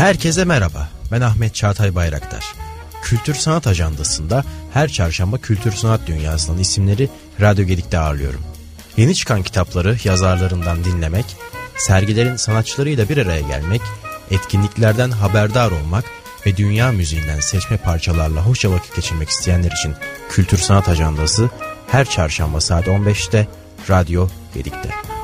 Herkese merhaba. Ben Ahmet Çağatay Bayraktar. Kültür Sanat Ajandası'nda her çarşamba kültür sanat dünyasının isimleri Radyo Gedik'te ağırlıyorum. Yeni çıkan kitapları yazarlarından dinlemek, sergilerin sanatçılarıyla bir araya gelmek, etkinliklerden haberdar olmak ve dünya müziğinden seçme parçalarla hoşça vakit geçirmek isteyenler için Kültür Sanat Ajandası her çarşamba saat 15'te Radyo Gedik'te.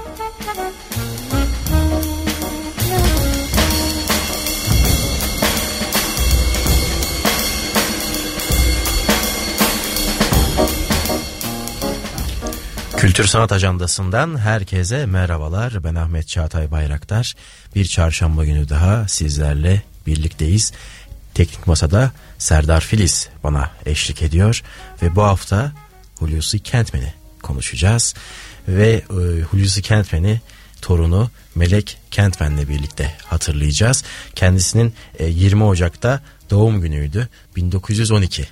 Kültür Sanat Ajandası'ndan herkese merhabalar. Ben Ahmet Çağatay Bayraktar. Bir çarşamba günü daha sizlerle birlikteyiz. Teknik Masa'da Serdar Filiz bana eşlik ediyor. Ve bu hafta Hulusi Kentmen'i konuşacağız. Ve e, Hulusi Kentmen'i torunu Melek Kentmen'le birlikte hatırlayacağız. Kendisinin e, 20 Ocak'ta doğum günüydü. 1912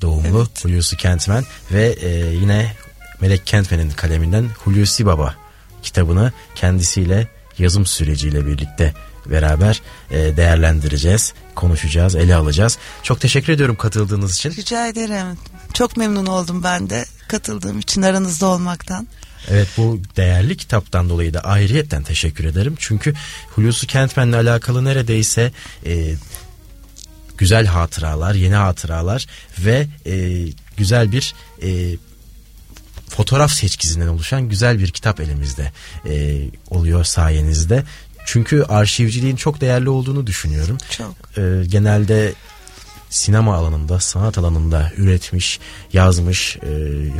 doğumlu evet. Hulusi Kentmen ve e, yine Melek Kentmen'in kaleminden Hulusi Baba kitabını kendisiyle yazım süreciyle birlikte beraber e, değerlendireceğiz, konuşacağız, ele alacağız. Çok teşekkür ediyorum katıldığınız için. Rica ederim. Çok memnun oldum ben de katıldığım için aranızda olmaktan. Evet bu değerli kitaptan dolayı da ayrıyetten teşekkür ederim. Çünkü Hulusi Kentmen'le alakalı neredeyse e, güzel hatıralar, yeni hatıralar ve e, güzel bir e, fotoğraf seçkisinden oluşan güzel bir kitap elimizde e, oluyor sayenizde. Çünkü arşivciliğin çok değerli olduğunu düşünüyorum. Çok. E, genelde sinema alanında, sanat alanında üretmiş, yazmış, e,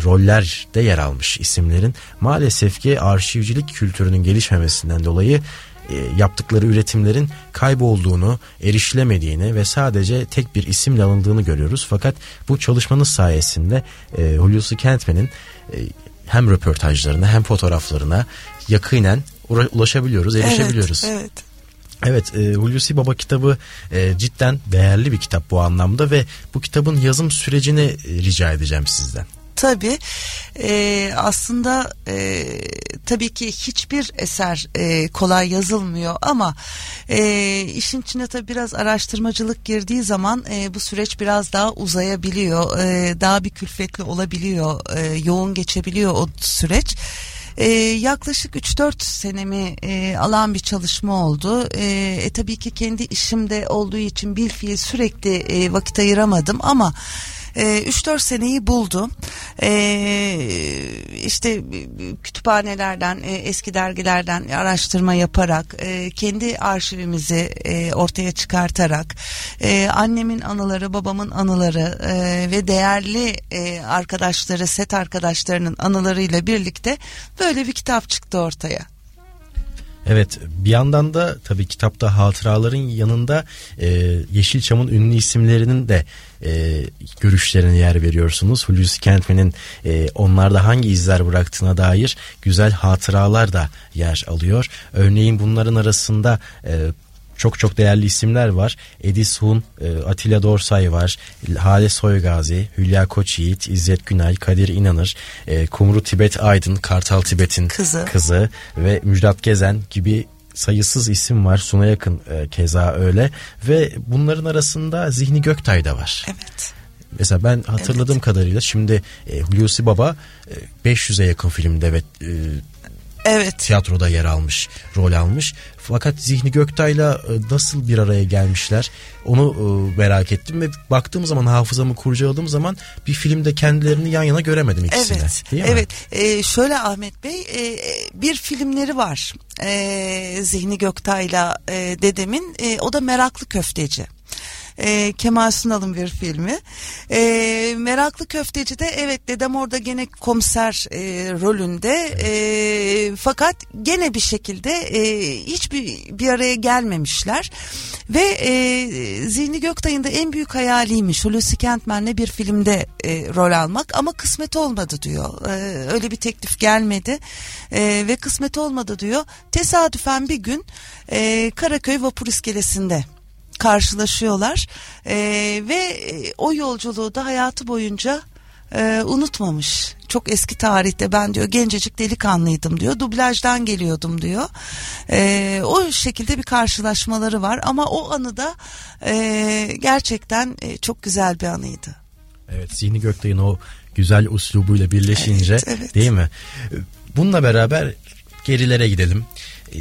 rollerde yer almış isimlerin maalesef ki arşivcilik kültürünün gelişmemesinden dolayı e, yaptıkları üretimlerin kaybolduğunu, erişilemediğini ve sadece tek bir isimle alındığını görüyoruz. Fakat bu çalışmanız sayesinde e, Hulusi Kentmen'in e, hem röportajlarına hem fotoğraflarına yakinen ulaşabiliyoruz, erişebiliyoruz. Evet, evet. Evet e, Hulusi Baba kitabı e, cidden değerli bir kitap bu anlamda ve bu kitabın yazım sürecini e, rica edeceğim sizden. Tabii e, aslında e, tabii ki hiçbir eser e, kolay yazılmıyor ama e, işin içine tabii biraz araştırmacılık girdiği zaman e, bu süreç biraz daha uzayabiliyor. E, daha bir külfetli olabiliyor, e, yoğun geçebiliyor o süreç. Ee, yaklaşık 3-4 senemi e, alan bir çalışma oldu. E, e, tabii ki kendi işimde olduğu için bir fiil sürekli e, vakit ayıramadım ama e, 3-4 seneyi buldu. E, işte kütüphanelerden, e, eski dergilerden araştırma yaparak, e, kendi arşivimizi e, ortaya çıkartarak, e, annemin anıları, babamın anıları e, ve değerli e, arkadaşları, set arkadaşlarının anılarıyla birlikte böyle bir kitap çıktı ortaya. Evet bir yandan da tabii kitapta hatıraların yanında e, Yeşilçam'ın ünlü isimlerinin de e, görüşlerine yer veriyorsunuz. Hulusi Kentmen'in e, onlarda hangi izler bıraktığına dair güzel hatıralar da yer alıyor. Örneğin bunların arasında e, çok çok değerli isimler var. Edis Hun, e, Atilla Dorsay var, Hale Soygazi, Hülya Koçyiğit, İzzet Günay, Kadir İnanır, e, Kumru Tibet Aydın, Kartal Tibet'in kızı. kızı ve Müjdat Gezen gibi sayısız isim var. Suna yakın e, keza öyle ve bunların arasında Zihni Göktay da var. Evet. Mesela ben hatırladığım evet. kadarıyla şimdi e, Hulusi Baba e, 500'e yakın filmde ve e, Evet. Tiyatroda yer almış, rol almış. Fakat Zihni Göktay'la e, nasıl bir araya gelmişler onu e, merak ettim ve baktığım zaman hafızamı kurcaladığım zaman bir filmde kendilerini yan yana göremedim ikisini. Evet. Değil mi? Evet. Ee, şöyle Ahmet Bey e, bir filmleri var. E, Zihni Göktay'la e, dedemin e, o da Meraklı Köfteci e, Kemal Sunal'ın bir filmi. E, Meraklı Köfteci de evet dedem orada gene komiser e, rolünde e, fakat gene bir şekilde e, hiçbir bir araya gelmemişler ve e, Zihni Göktay'ın da en büyük hayaliymiş Hulusi Kentmen'le bir filmde e, rol almak ama kısmet olmadı diyor. E, öyle bir teklif gelmedi e, ve kısmet olmadı diyor. Tesadüfen bir gün e, Karaköy vapur iskelesinde karşılaşıyorlar ee, ve e, o yolculuğu da hayatı boyunca e, unutmamış. Çok eski tarihte ben diyor gencecik delikanlıydım diyor. Dublajdan geliyordum diyor. E, o şekilde bir karşılaşmaları var ama o anı da e, gerçekten e, çok güzel bir anıydı. Evet Zihni Göktay'ın o güzel uslubuyla birleşince Evet, evet. değil mi? Bununla beraber gerilere gidelim. Ee,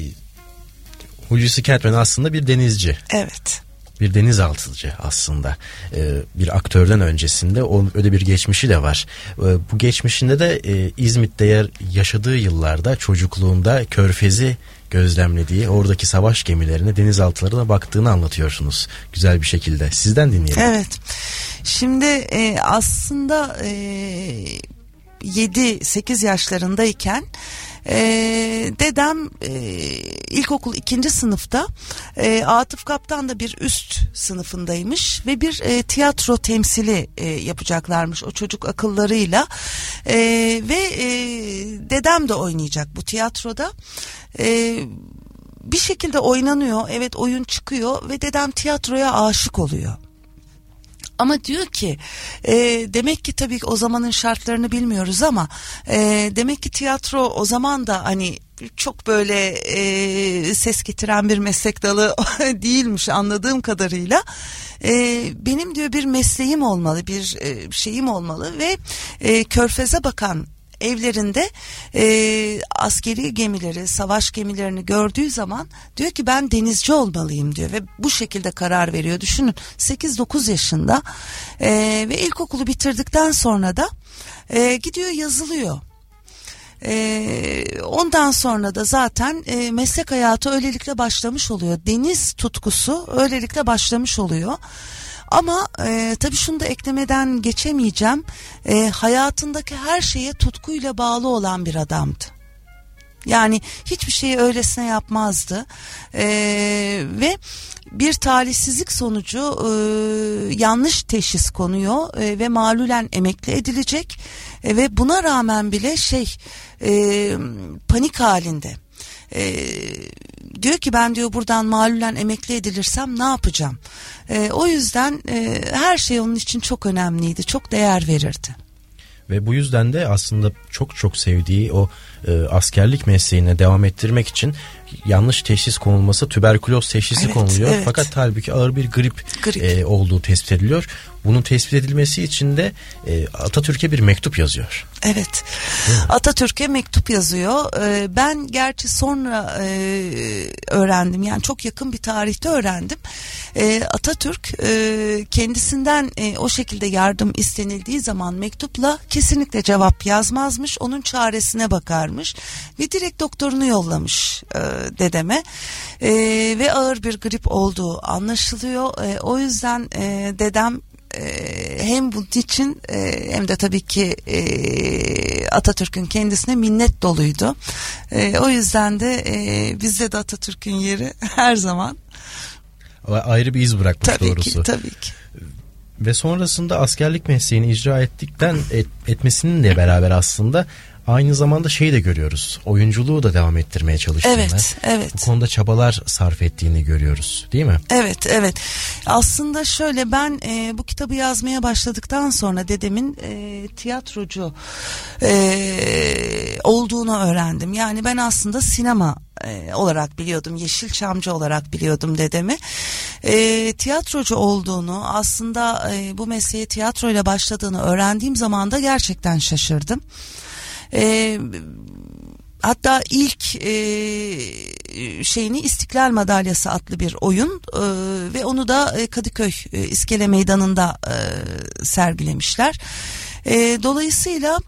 Hulusi Kentmen aslında bir denizci. Evet. Bir denizaltıcı aslında Ee, bir aktörden öncesinde o öyle bir geçmişi de var. Ee, bu geçmişinde de e, İzmit'te yer, yaşadığı yıllarda çocukluğunda körfezi gözlemlediği oradaki savaş gemilerine denizaltılarına baktığını anlatıyorsunuz güzel bir şekilde. Sizden dinleyelim. Evet. Şimdi e, aslında e, 7-8 yaşlarındayken e, dedem e, ilkokul ikinci sınıfta e, Atıf Kaptan da bir üst sınıfındaymış ve bir e, tiyatro temsili e, yapacaklarmış o çocuk akıllarıyla E, ve e, dedem de oynayacak bu tiyatroda. E, bir şekilde oynanıyor. Evet oyun çıkıyor ve dedem tiyatroya aşık oluyor. Ama diyor ki e, demek ki tabii ki o zamanın şartlarını bilmiyoruz ama e, demek ki tiyatro o zaman da hani çok böyle e, ses getiren bir meslek dalı değilmiş anladığım kadarıyla. E, benim diyor bir mesleğim olmalı bir e, şeyim olmalı ve e, körfeze bakan evlerinde e, askeri gemileri, savaş gemilerini gördüğü zaman diyor ki ben denizci olmalıyım diyor ve bu şekilde karar veriyor. Düşünün 8-9 yaşında e, ve ilkokulu bitirdikten sonra da e, gidiyor yazılıyor. Ee, ondan sonra da zaten e, meslek hayatı öylelikle başlamış oluyor. Deniz tutkusu öylelikle başlamış oluyor. Ama e, tabii şunu da eklemeden geçemeyeceğim. E, hayatındaki her şeye tutkuyla bağlı olan bir adamdı. Yani hiçbir şeyi öylesine yapmazdı. Ee, ve bir talihsizlik sonucu e, yanlış teşhis konuyor e, ve malulen emekli edilecek E, ve buna rağmen bile şey e, panik halinde. E, diyor ki ben diyor buradan malulen emekli edilirsem ne yapacağım? E, o yüzden e, her şey onun için çok önemliydi, çok değer verirdi. Ve bu yüzden de aslında çok çok sevdiği o e, askerlik mesleğine devam ettirmek için yanlış teşhis konulması tüberküloz teşhisi Evet, konuluyor. evet. Fakat halbuki ağır bir grip, Grip. e, olduğu tespit ediliyor. Bunun tespit edilmesi için de e, Atatürk'e bir mektup yazıyor. Evet. Atatürk'e mektup yazıyor. Ee, ben gerçi sonra e, öğrendim. Yani çok yakın bir tarihte öğrendim. Ee, Atatürk e, kendisinden e, o şekilde yardım istenildiği zaman mektupla kesinlikle cevap yazmazmış. Onun çaresine bakarmış ve direkt doktorunu yollamış e, dedeme. E, ve ağır bir grip olduğu anlaşılıyor. E, o yüzden e, dedem hem bunun için e, hem de tabii ki e, Atatürk'ün kendisine minnet doluydu. E, o yüzden de e, bizde de Atatürk'ün yeri her zaman Ama Ayrı bir iz bırakmış tabii doğrusu. ki tabii ki. Ve sonrasında askerlik mesleğini icra ettikten et, etmesinin de beraber aslında aynı zamanda şeyi de görüyoruz. Oyunculuğu da devam ettirmeye çalıştığını. Evet, evet. Bu konuda çabalar sarf ettiğini görüyoruz değil mi? Evet evet aslında şöyle ben e, bu kitabı yazmaya başladıktan sonra dedemin e, tiyatrocu e, olduğunu öğrendim. Yani ben aslında sinema e, olarak biliyordum Yeşilçamcı olarak biliyordum dedemi. E, tiyatrocu olduğunu aslında e, bu mesleğe tiyatroyla başladığını öğrendiğim zaman da gerçekten şaşırdım. E, Hatta ilk e, şeyini İstiklal Madalyası adlı bir oyun e, ve onu da e, Kadıköy e, İskele Meydanı'nda e, sergilemişler. E, dolayısıyla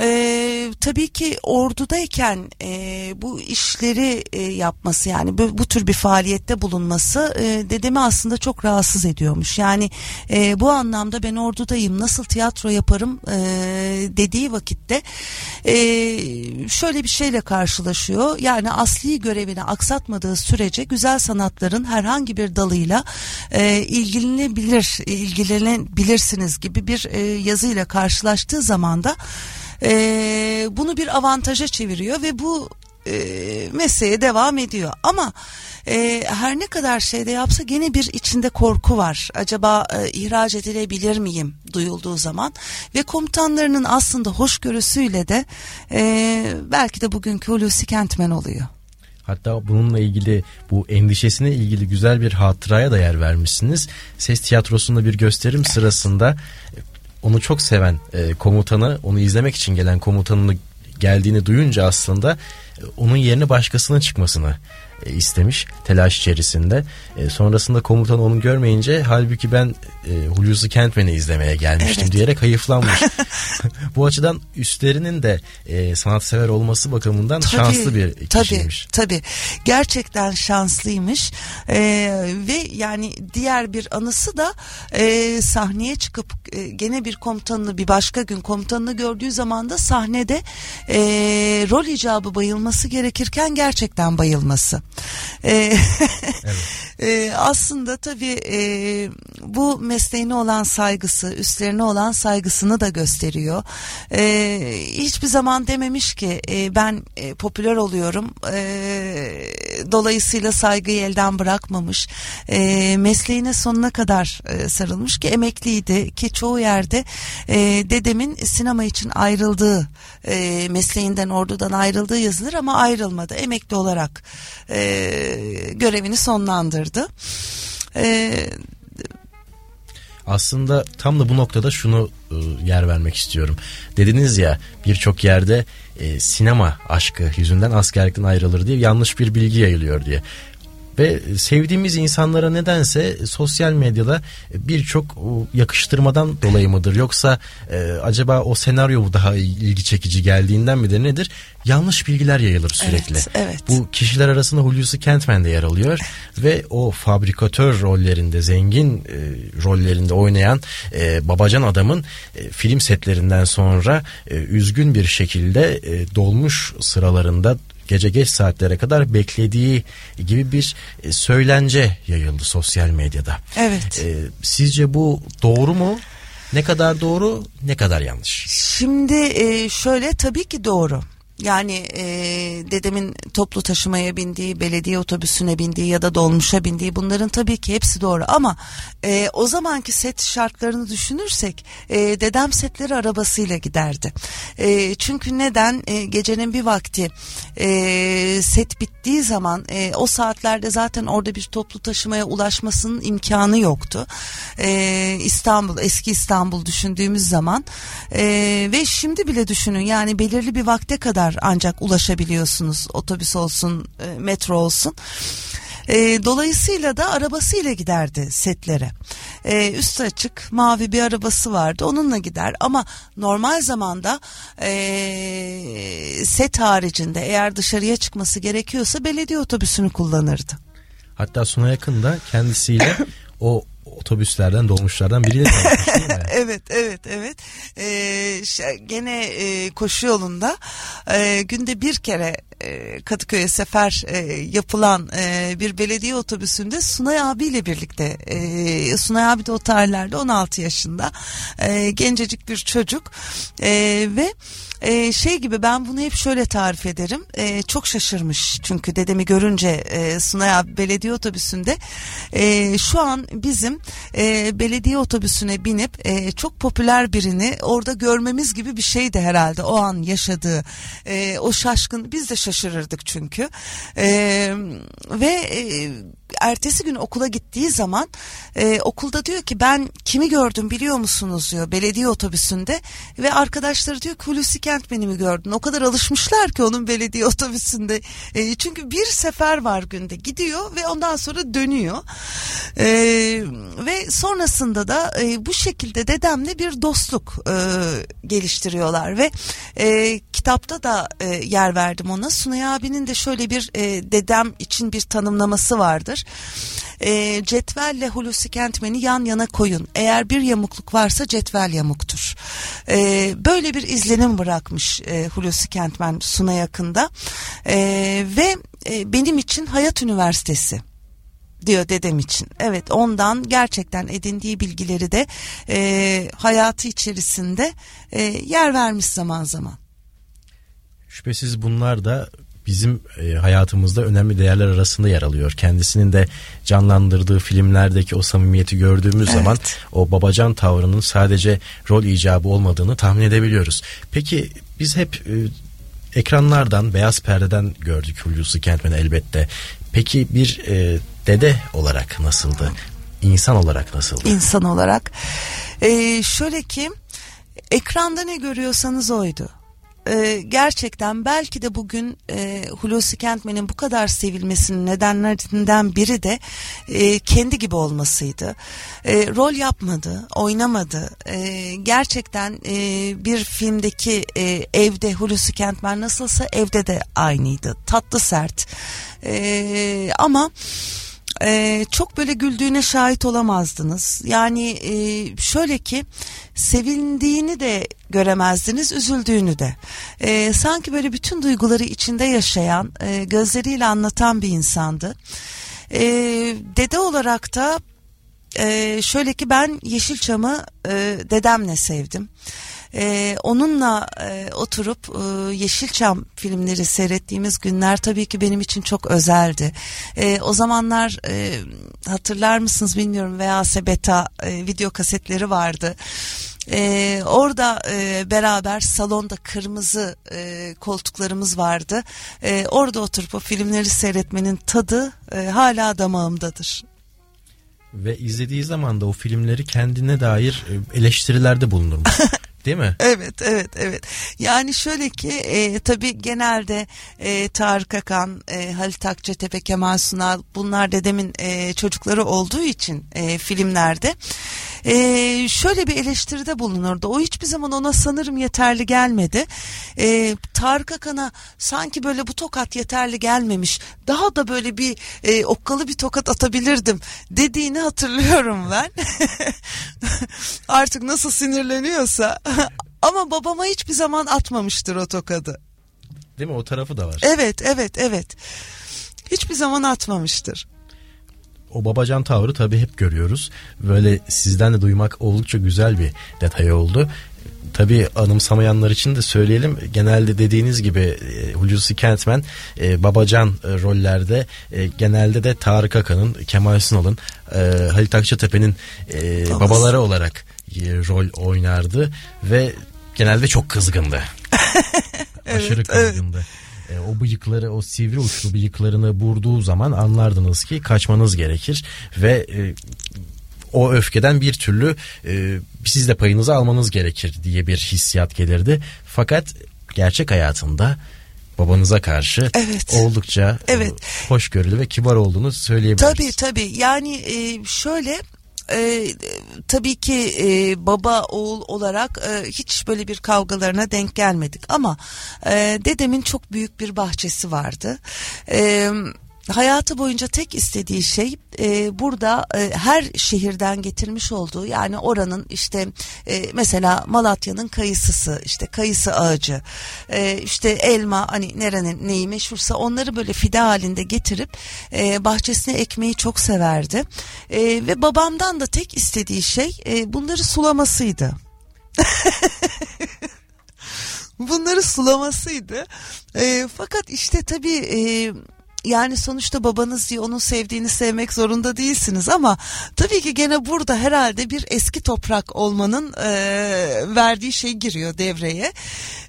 e, tabii ki ordudayken e, bu işleri e, yapması yani bu, bu tür bir faaliyette bulunması e, dedemi aslında çok rahatsız ediyormuş. Yani e, bu anlamda ben ordudayım nasıl tiyatro yaparım e, dediği vakitte e, şöyle bir şeyle karşılaşıyor. Yani asli görevini aksatmadığı sürece güzel sanatların herhangi bir dalıyla e, ilgilenebilir, ilgilenebilirsiniz gibi bir e, yazıyla karşılaştığı zaman da e, bunu bir avantaja çeviriyor ve bu e, mesleğe devam ediyor. Ama e, her ne kadar şeyde yapsa gene bir içinde korku var. Acaba e, ihraç edilebilir miyim duyulduğu zaman ve komutanlarının aslında hoşgörüsüyle de e, belki de bugünkü Hulusi Kentmen oluyor. Hatta bununla ilgili bu endişesine ilgili güzel bir hatıraya da yer vermişsiniz. Ses tiyatrosunda bir gösterim sırasında onu çok seven e, komutanı onu izlemek için gelen komutanını geldiğini duyunca aslında e, onun yerine başkasının çıkmasını e, istemiş telaş içerisinde. E, sonrasında komutan onu görmeyince halbuki ben e, Hulusi Kentmen'i izlemeye gelmiştim evet. diyerek hayıflanmış. Bu açıdan üstlerinin de e, sanatsever olması bakımından tabii, şanslı bir kişiymiş. Tabii tabii gerçekten şanslıymış e, ve yani diğer bir anısı da e, sahneye çıkıp e, gene bir komutanını bir başka gün komutanını gördüğü zaman da sahnede e, rol icabı bayılması gerekirken gerçekten bayılması. E, evet. e, aslında tabii e, bu mesleğine olan saygısı, üstlerine olan saygısını da gösteriyor. E, hiçbir zaman dememiş ki e, ben e, popüler oluyorum. E, dolayısıyla saygıyı elden bırakmamış. E, mesleğine sonuna kadar e, sarılmış ki emekliydi ki çoğu yerde e, dedemin sinema için ayrıldığı e, mesleğinden ordudan ayrıldığı yazılır ama ayrılmadı. Emekli olarak e, görevini sonlandırdı. E, aslında tam da bu noktada şunu e, yer vermek istiyorum. Dediniz ya birçok yerde e, sinema aşkı yüzünden askerlikten ayrılır diye yanlış bir bilgi yayılıyor diye. Ve sevdiğimiz insanlara nedense sosyal medyada birçok yakıştırmadan dolayı mıdır yoksa e, acaba o senaryo mu daha ilgi çekici geldiğinden midir nedir? Yanlış bilgiler yayılır sürekli. Evet, evet. Bu kişiler arasında Hulusi Kentmen de yer alıyor ve o fabrikatör rollerinde zengin e, rollerinde oynayan e, babacan adamın e, film setlerinden sonra e, üzgün bir şekilde e, dolmuş sıralarında gece geç saatlere kadar beklediği gibi bir e, söylence yayıldı sosyal medyada. Evet. Ee, sizce bu doğru mu? Ne kadar doğru, ne kadar yanlış? Şimdi e, şöyle tabii ki doğru. Yani e, dedemin toplu taşımaya bindiği, belediye otobüsüne bindiği ya da dolmuşa bindiği bunların tabii ki hepsi doğru. Ama e, o zamanki set şartlarını düşünürsek e, dedem setleri arabasıyla giderdi. E, çünkü neden? E, gecenin bir vakti e, set bittiği zaman e, o saatlerde zaten orada bir toplu taşımaya ulaşmasının imkanı yoktu. E, İstanbul, eski İstanbul düşündüğümüz zaman e, ve şimdi bile düşünün yani belirli bir vakte kadar kadar ancak ulaşabiliyorsunuz otobüs olsun e, metro olsun. E, dolayısıyla da arabasıyla giderdi setlere. E, üstü açık mavi bir arabası vardı onunla gider ama normal zamanda e, set haricinde eğer dışarıya çıkması gerekiyorsa belediye otobüsünü kullanırdı. Hatta Suna yakında kendisiyle o otobüslerden dolmuşlardan biriyle tanışmış değil mi? evet evet evet. Ee, gene e, koşu yolunda e, günde bir kere e, Kadıköy'e sefer e, yapılan e, bir belediye otobüsünde Sunay abiyle birlikte e, Sunay abi de o tarihlerde 16 yaşında e, gencecik bir çocuk e, ve e, şey gibi ben bunu hep şöyle tarif ederim. E, çok şaşırmış çünkü dedemi görünce e, Sunay abi belediye otobüsünde e, şu an bizim e, belediye otobüsüne binip e, çok popüler birini orada görmemiz gibi bir şeydi herhalde o an yaşadığı. E, o şaşkın biz de şaşırırdık çünkü. E, ve e, ertesi gün okula gittiği zaman e, okulda diyor ki ben kimi gördüm biliyor musunuz? diyor belediye otobüsünde. Ve arkadaşları diyor ki Hulusi Kentmen'i mi gördün? O kadar alışmışlar ki onun belediye otobüsünde. E, çünkü bir sefer var günde. Gidiyor ve ondan sonra dönüyor. E, ve sonrasında da e, bu şekilde dedemle bir dostluk e, geliştiriyorlar. Ve e, kitapta da e, yer verdim ona. Sunay abinin de şöyle bir e, dedem için bir tanımlaması vardır e, cetvelle Hulusi Kentmen'i yan yana koyun. Eğer bir yamukluk varsa cetvel yamuktur. E, böyle bir izlenim bırakmış e, Hulusi Kentmen Suna yakında. E, ve e, benim için Hayat Üniversitesi diyor dedem için. Evet ondan gerçekten edindiği bilgileri de e, hayatı içerisinde e, yer vermiş zaman zaman. Şüphesiz bunlar da bizim e, hayatımızda önemli değerler arasında yer alıyor. Kendisinin de canlandırdığı filmlerdeki o samimiyeti gördüğümüz evet. zaman o babacan tavrının sadece rol icabı olmadığını tahmin edebiliyoruz. Peki biz hep e, ekranlardan, beyaz perdeden gördük Hulusi Kentmen elbette. Peki bir e, dede olarak nasıldı? İnsan olarak nasıldı? İnsan olarak. Ee, şöyle ki ekranda ne görüyorsanız oydu e, gerçekten belki de bugün e, Hulusi Kentmen'in bu kadar sevilmesinin nedenlerinden biri de e, kendi gibi olmasıydı. E, rol yapmadı, oynamadı. E, gerçekten e, bir filmdeki e, evde Hulusi Kentmen nasılsa evde de aynıydı. Tatlı sert. E, ama e, çok böyle güldüğüne şahit olamazdınız. Yani e, şöyle ki sevindiğini de göremezdiniz, üzüldüğünü de. E, sanki böyle bütün duyguları içinde yaşayan, e, gözleriyle anlatan bir insandı. E, dede olarak da e, şöyle ki ben Yeşilçam'ı e, dedemle sevdim. Ee, onunla e, oturup e, Yeşilçam filmleri seyrettiğimiz günler tabii ki benim için çok özeldi. E, o zamanlar e, hatırlar mısınız bilmiyorum veya Sebeta e, video kasetleri vardı. Ee, orada e, beraber salonda kırmızı e, koltuklarımız vardı. E, orada oturup o filmleri seyretmenin tadı e, hala damağımdadır. Ve izlediği zaman da o filmleri kendine dair e, eleştirilerde bulunurmuş. Değil mi? Evet, evet, evet. Yani şöyle ki e, tabii genelde e, Tarık Akan, e, Halit Akçatepe, Kemal Sunal bunlar dedemin e, çocukları olduğu için e, filmlerde e, şöyle bir eleştiride bulunurdu. O hiçbir zaman ona sanırım yeterli gelmedi. E, Tarık Akan'a sanki böyle bu tokat yeterli gelmemiş. Daha da böyle bir e, okkalı bir tokat atabilirdim dediğini hatırlıyorum ben. Artık nasıl sinirleniyorsa ama babama hiçbir zaman atmamıştır o tokadı. Değil mi? O tarafı da var. Evet, evet, evet. Hiçbir zaman atmamıştır o babacan tavrı tabii hep görüyoruz. Böyle sizden de duymak oldukça güzel bir detay oldu. Tabii anımsamayanlar için de söyleyelim. Genelde dediğiniz gibi e, Hulusi Kentmen e, babacan e, rollerde e, genelde de Tarık Akan'ın, Kemal Sunal'ın, e, Halit Akçatepe'nin e, babaları olarak rol oynardı ve genelde çok kızgındı. evet, Aşırı kızgındı. Evet e, o bıyıkları o sivri uçlu bıyıklarını vurduğu zaman anlardınız ki kaçmanız gerekir ve e, o öfkeden bir türlü e, siz de payınızı almanız gerekir diye bir hissiyat gelirdi. Fakat gerçek hayatında babanıza karşı evet. oldukça e, evet. hoşgörülü ve kibar olduğunu söyleyebiliriz. Tabii tabii yani e, şöyle e, tabii ki e, baba oğul olarak e, hiç böyle bir kavgalarına denk gelmedik ama e, dedemin çok büyük bir bahçesi vardı. Evet hayatı boyunca tek istediği şey e, burada e, her şehirden getirmiş olduğu yani oranın işte e, mesela Malatya'nın kayısısı işte kayısı ağacı e, işte elma hani nerenin neyi meşhursa onları böyle fide halinde getirip e, bahçesine ekmeği çok severdi e, ve babamdan da tek istediği şey e, bunları sulamasıydı. bunları sulamasıydı. E, fakat işte tabii e, yani sonuçta babanız diye onun sevdiğini sevmek zorunda değilsiniz ama tabii ki gene burada herhalde bir eski toprak olmanın e, verdiği şey giriyor devreye.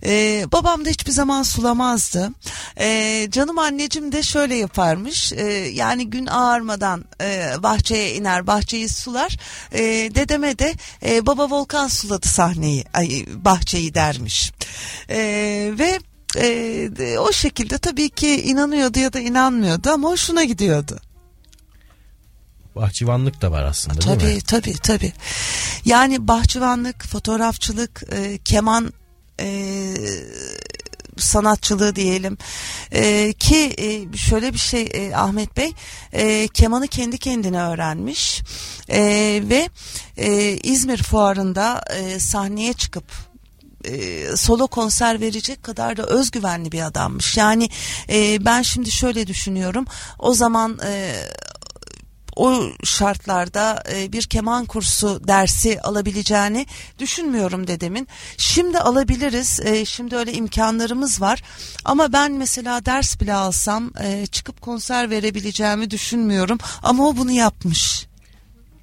E, babam da hiçbir zaman sulamazdı. E, canım anneciğim de şöyle yaparmış. E, yani gün ağarmadan e, bahçeye iner, bahçeyi sular. E, dedeme de e, baba Volkan suladı sahneyi, ay, bahçeyi dermiş. E, ve e, o şekilde tabii ki inanıyordu ya da inanmıyordu ama hoşuna gidiyordu. Bahçıvanlık da var aslında tabii, değil mi? Tabii tabii tabii. Yani bahçıvanlık, fotoğrafçılık, e, keman e, sanatçılığı diyelim e, ki e, şöyle bir şey e, Ahmet Bey e, kemanı kendi kendine öğrenmiş e, ve e, İzmir fuarında e, sahneye çıkıp e, solo konser verecek kadar da özgüvenli bir adammış. Yani e, ben şimdi şöyle düşünüyorum. O zaman e, o şartlarda e, bir keman kursu dersi alabileceğini düşünmüyorum dedemin. Şimdi alabiliriz. E, şimdi öyle imkanlarımız var. Ama ben mesela ders bile alsam e, çıkıp konser verebileceğimi düşünmüyorum. Ama o bunu yapmış.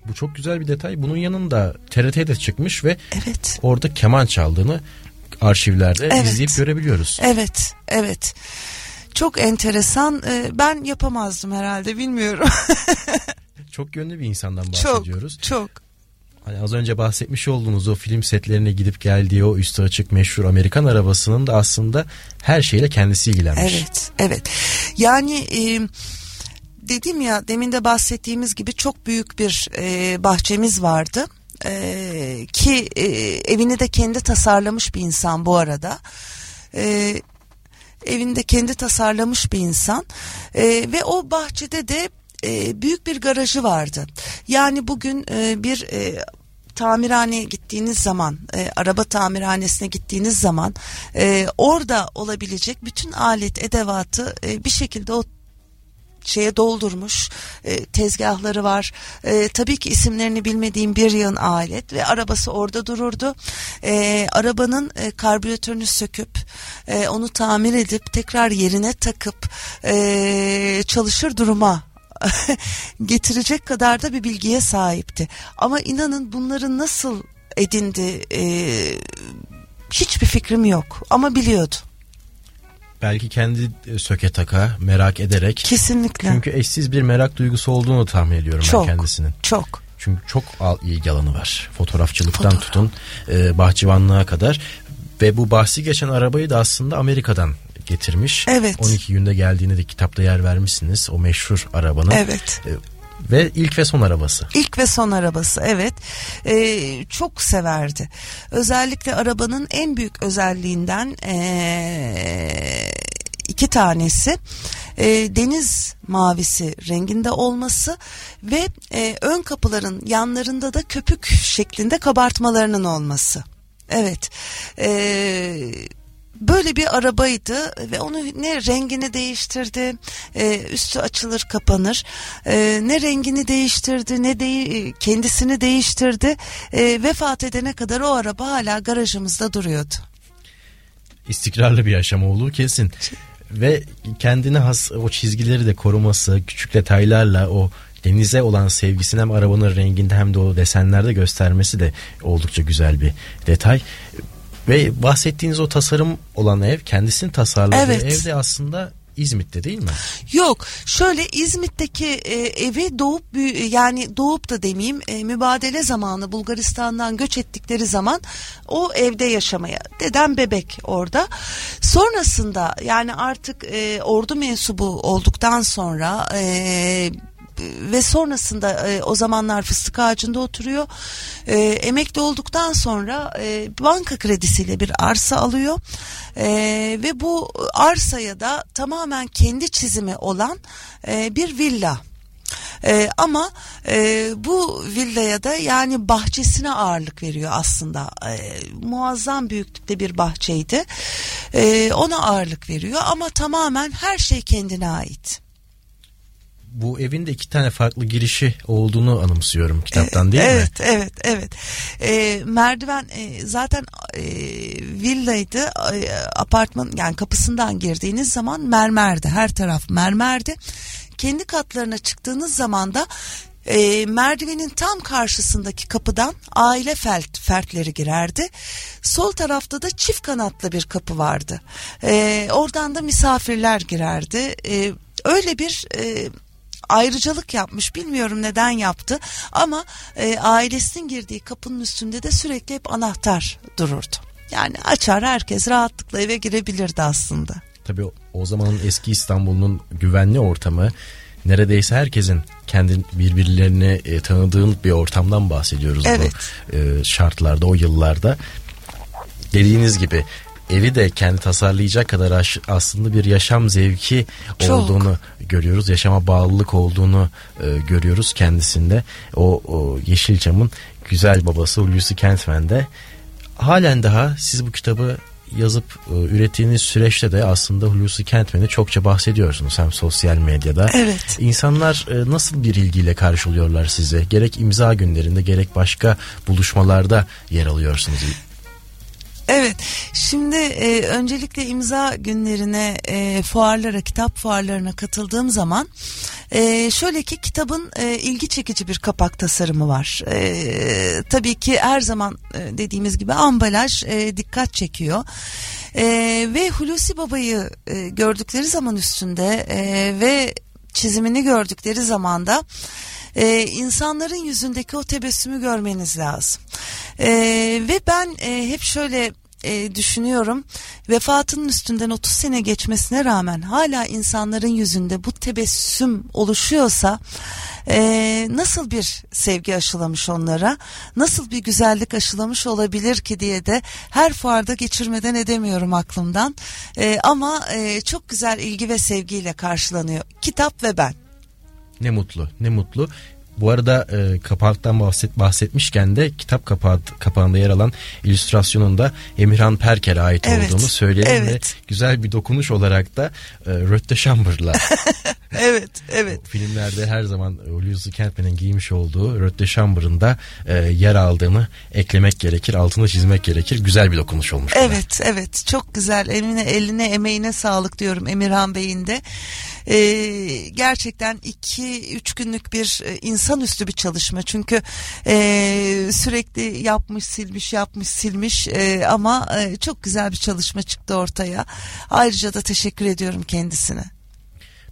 Bu çok güzel bir detay. Bunun yanında TRT'de çıkmış ve Evet. orada keman çaldığını arşivlerde Evet. izleyip görebiliyoruz. Evet, evet. Çok enteresan. Ee, Ben yapamazdım herhalde bilmiyorum. Çok yönlü bir insandan çok, bahsediyoruz. çok. Hani az önce bahsetmiş olduğunuz o film setlerine gidip geldiği o üstü açık meşhur Amerikan arabasının da aslında her şeyle kendisi ilgilenmiş. Evet, evet. Yani e, dedim ya demin de bahsettiğimiz gibi çok büyük bir e, bahçemiz vardı. E, ki e, evini de kendi tasarlamış bir insan bu arada. E, evinde kendi tasarlamış bir insan E, ve o bahçede de e, büyük bir garajı vardı. Yani bugün e, bir e, tamirhaneye gittiğiniz zaman, e, araba tamirhanesine gittiğiniz zaman e, orada olabilecek bütün alet edevatı e, bir şekilde o şeye doldurmuş e, tezgahları var. E, tabii ki isimlerini bilmediğim bir yığın alet ve arabası orada dururdu. E, arabanın e, karbüratörünü söküp e, onu tamir edip tekrar yerine takıp e, çalışır duruma getirecek kadar da bir bilgiye sahipti. Ama inanın bunları nasıl edindi e, hiçbir fikrim yok ama biliyordu. Belki kendi e, söke taka merak ederek. Kesinlikle. Çünkü eşsiz bir merak duygusu olduğunu tahmin ediyorum Çok. ben kendisinin. Çok. Çünkü çok ilgi alanı var. Fotoğrafçılıktan Fotoğraf. tutun e, bahçıvanlığa kadar. Ve bu bahsi geçen arabayı da aslında Amerika'dan getirmiş. Evet. 12 günde geldiğini de kitapta yer vermişsiniz. O meşhur arabanın. Evet. E, ve ilk ve son arabası. İlk ve son arabası evet. Ee, çok severdi. Özellikle arabanın en büyük özelliğinden ee, iki tanesi ee, deniz mavisi renginde olması ve ee, ön kapıların yanlarında da köpük şeklinde kabartmalarının olması. Evet ee, böyle bir arabaydı ve onu ne rengini değiştirdi e, üstü açılır kapanır e, ne rengini değiştirdi ne de kendisini değiştirdi e, vefat edene kadar o araba hala garajımızda duruyordu. istikrarlı bir yaşam olduğu kesin. Ve kendine has o çizgileri de koruması, küçük detaylarla o denize olan sevgisini hem arabanın renginde hem de o desenlerde göstermesi de oldukça güzel bir detay. Ve bahsettiğiniz o tasarım olan ev kendisinin tasarladığı Evet. evde aslında İzmit'te değil mi? Yok şöyle İzmit'teki e, evi doğup büyü- yani doğup da demeyeyim e, mübadele zamanı Bulgaristan'dan göç ettikleri zaman o evde yaşamaya dedem bebek orada sonrasında yani artık e, ordu mensubu olduktan sonra e, ve sonrasında e, o zamanlar fıstık ağacında oturuyor. E, emekli olduktan sonra e, banka kredisiyle bir arsa alıyor. E, ve bu arsaya da tamamen kendi çizimi olan e, bir villa. E, ama e, bu villaya da yani bahçesine ağırlık veriyor aslında. E, muazzam büyüklükte bir bahçeydi. E, ona ağırlık veriyor ama tamamen her şey kendine ait. Bu evin de iki tane farklı girişi olduğunu anımsıyorum kitaptan değil evet, mi? Evet, evet, E, merdiven e, zaten e, villaydı, e, apartman yani kapısından girdiğiniz zaman mermerdi, her taraf mermerdi. Kendi katlarına çıktığınız zaman da e, merdivenin tam karşısındaki kapıdan aile fert, fertleri girerdi. Sol tarafta da çift kanatlı bir kapı vardı. E, oradan da misafirler girerdi. E, öyle bir e, ayrıcalık yapmış bilmiyorum neden yaptı ama e, ailesinin girdiği kapının üstünde de sürekli hep anahtar dururdu. Yani açar herkes rahatlıkla eve girebilirdi aslında. Tabii o, zamanın eski İstanbul'un güvenli ortamı neredeyse herkesin kendi birbirlerini e, tanıdığın bir ortamdan bahsediyoruz Evet. bu e, şartlarda o yıllarda. Dediğiniz gibi evi de kendi tasarlayacak kadar aslında bir yaşam zevki Çok. olduğunu görüyoruz. Yaşama bağlılık olduğunu e, görüyoruz kendisinde. O, o Yeşilçam'ın güzel babası Hulusi Kentmen'de. Halen daha siz bu kitabı yazıp e, ürettiğiniz süreçte de aslında Hulusi Kentmen'i çokça bahsediyorsunuz hem sosyal medyada. Evet. İnsanlar e, nasıl bir ilgiyle karşılıyorlar size? Gerek imza günlerinde gerek başka buluşmalarda yer alıyorsunuz. Evet şimdi e, öncelikle imza günlerine e, fuarlara kitap fuarlarına katıldığım zaman e, şöyle ki kitabın e, ilgi çekici bir kapak tasarımı var. E, tabii ki her zaman e, dediğimiz gibi ambalaj e, dikkat çekiyor. E, ve Hulusi Baba'yı e, gördükleri zaman üstünde e, ve çizimini gördükleri zaman da e, insanların yüzündeki o tebessümü görmeniz lazım. E, ve ben e, hep şöyle e, düşünüyorum vefatının üstünden 30 sene geçmesine rağmen hala insanların yüzünde bu tebessüm oluşuyorsa e, nasıl bir sevgi aşılamış onlara nasıl bir güzellik aşılamış olabilir ki diye de her fuarda geçirmeden edemiyorum aklımdan e, ama e, çok güzel ilgi ve sevgiyle karşılanıyor kitap ve ben. Ne mutlu ne mutlu bu arada e, kapaktan bahset, bahsetmişken de kitap kapağı, kapağında yer alan illüstrasyonun da Emirhan Perker'e ait evet, olduğunu söyleyelim evet. ve güzel bir dokunuş olarak da e, Rötte Chamber'la evet, evet. Filmlerde her zaman Hulusi Kentmen'in giymiş olduğu Rötte Chamber'ın da e, yer aldığını eklemek gerekir, altını çizmek gerekir. Güzel bir dokunuş olmuş. Evet, buna. evet. Çok güzel. Eline, eline, emeğine sağlık diyorum Emirhan Bey'in de. E, gerçekten iki üç günlük bir e, insanüstü bir çalışma çünkü e, sürekli yapmış silmiş yapmış silmiş e, ama e, çok güzel bir çalışma çıktı ortaya ayrıca da teşekkür ediyorum kendisine.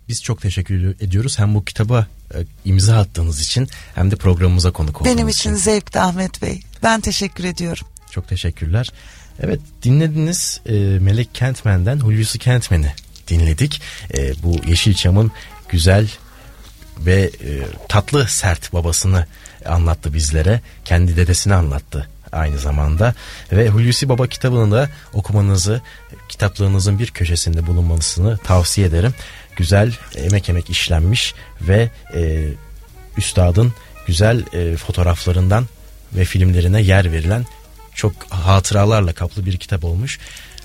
Biz çok teşekkür ediyoruz hem bu kitaba e, imza attığınız için hem de programımıza konuk olduğunuz Benim için, için. zevkti Ahmet Bey. Ben teşekkür ediyorum. Çok teşekkürler. Evet dinlediniz e, Melek Kentmen'den Hulusi Kentmen'i dinledik. E, bu Yeşilçam'ın güzel ve e, tatlı sert babasını anlattı bizlere. Kendi dedesini anlattı aynı zamanda ve Hulusi Baba kitabını da okumanızı kitaplığınızın bir köşesinde bulunmalısını tavsiye ederim. Güzel emek emek işlenmiş ve e, üstadın güzel e, fotoğraflarından ve filmlerine yer verilen çok hatıralarla kaplı bir kitap olmuş.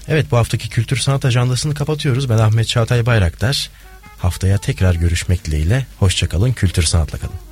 Evet bu haftaki kültür sanat ajandasını kapatıyoruz. Ben Ahmet Çağatay Bayraktar. Haftaya tekrar görüşmek dileğiyle. Hoşçakalın, kültür sanatla kalın.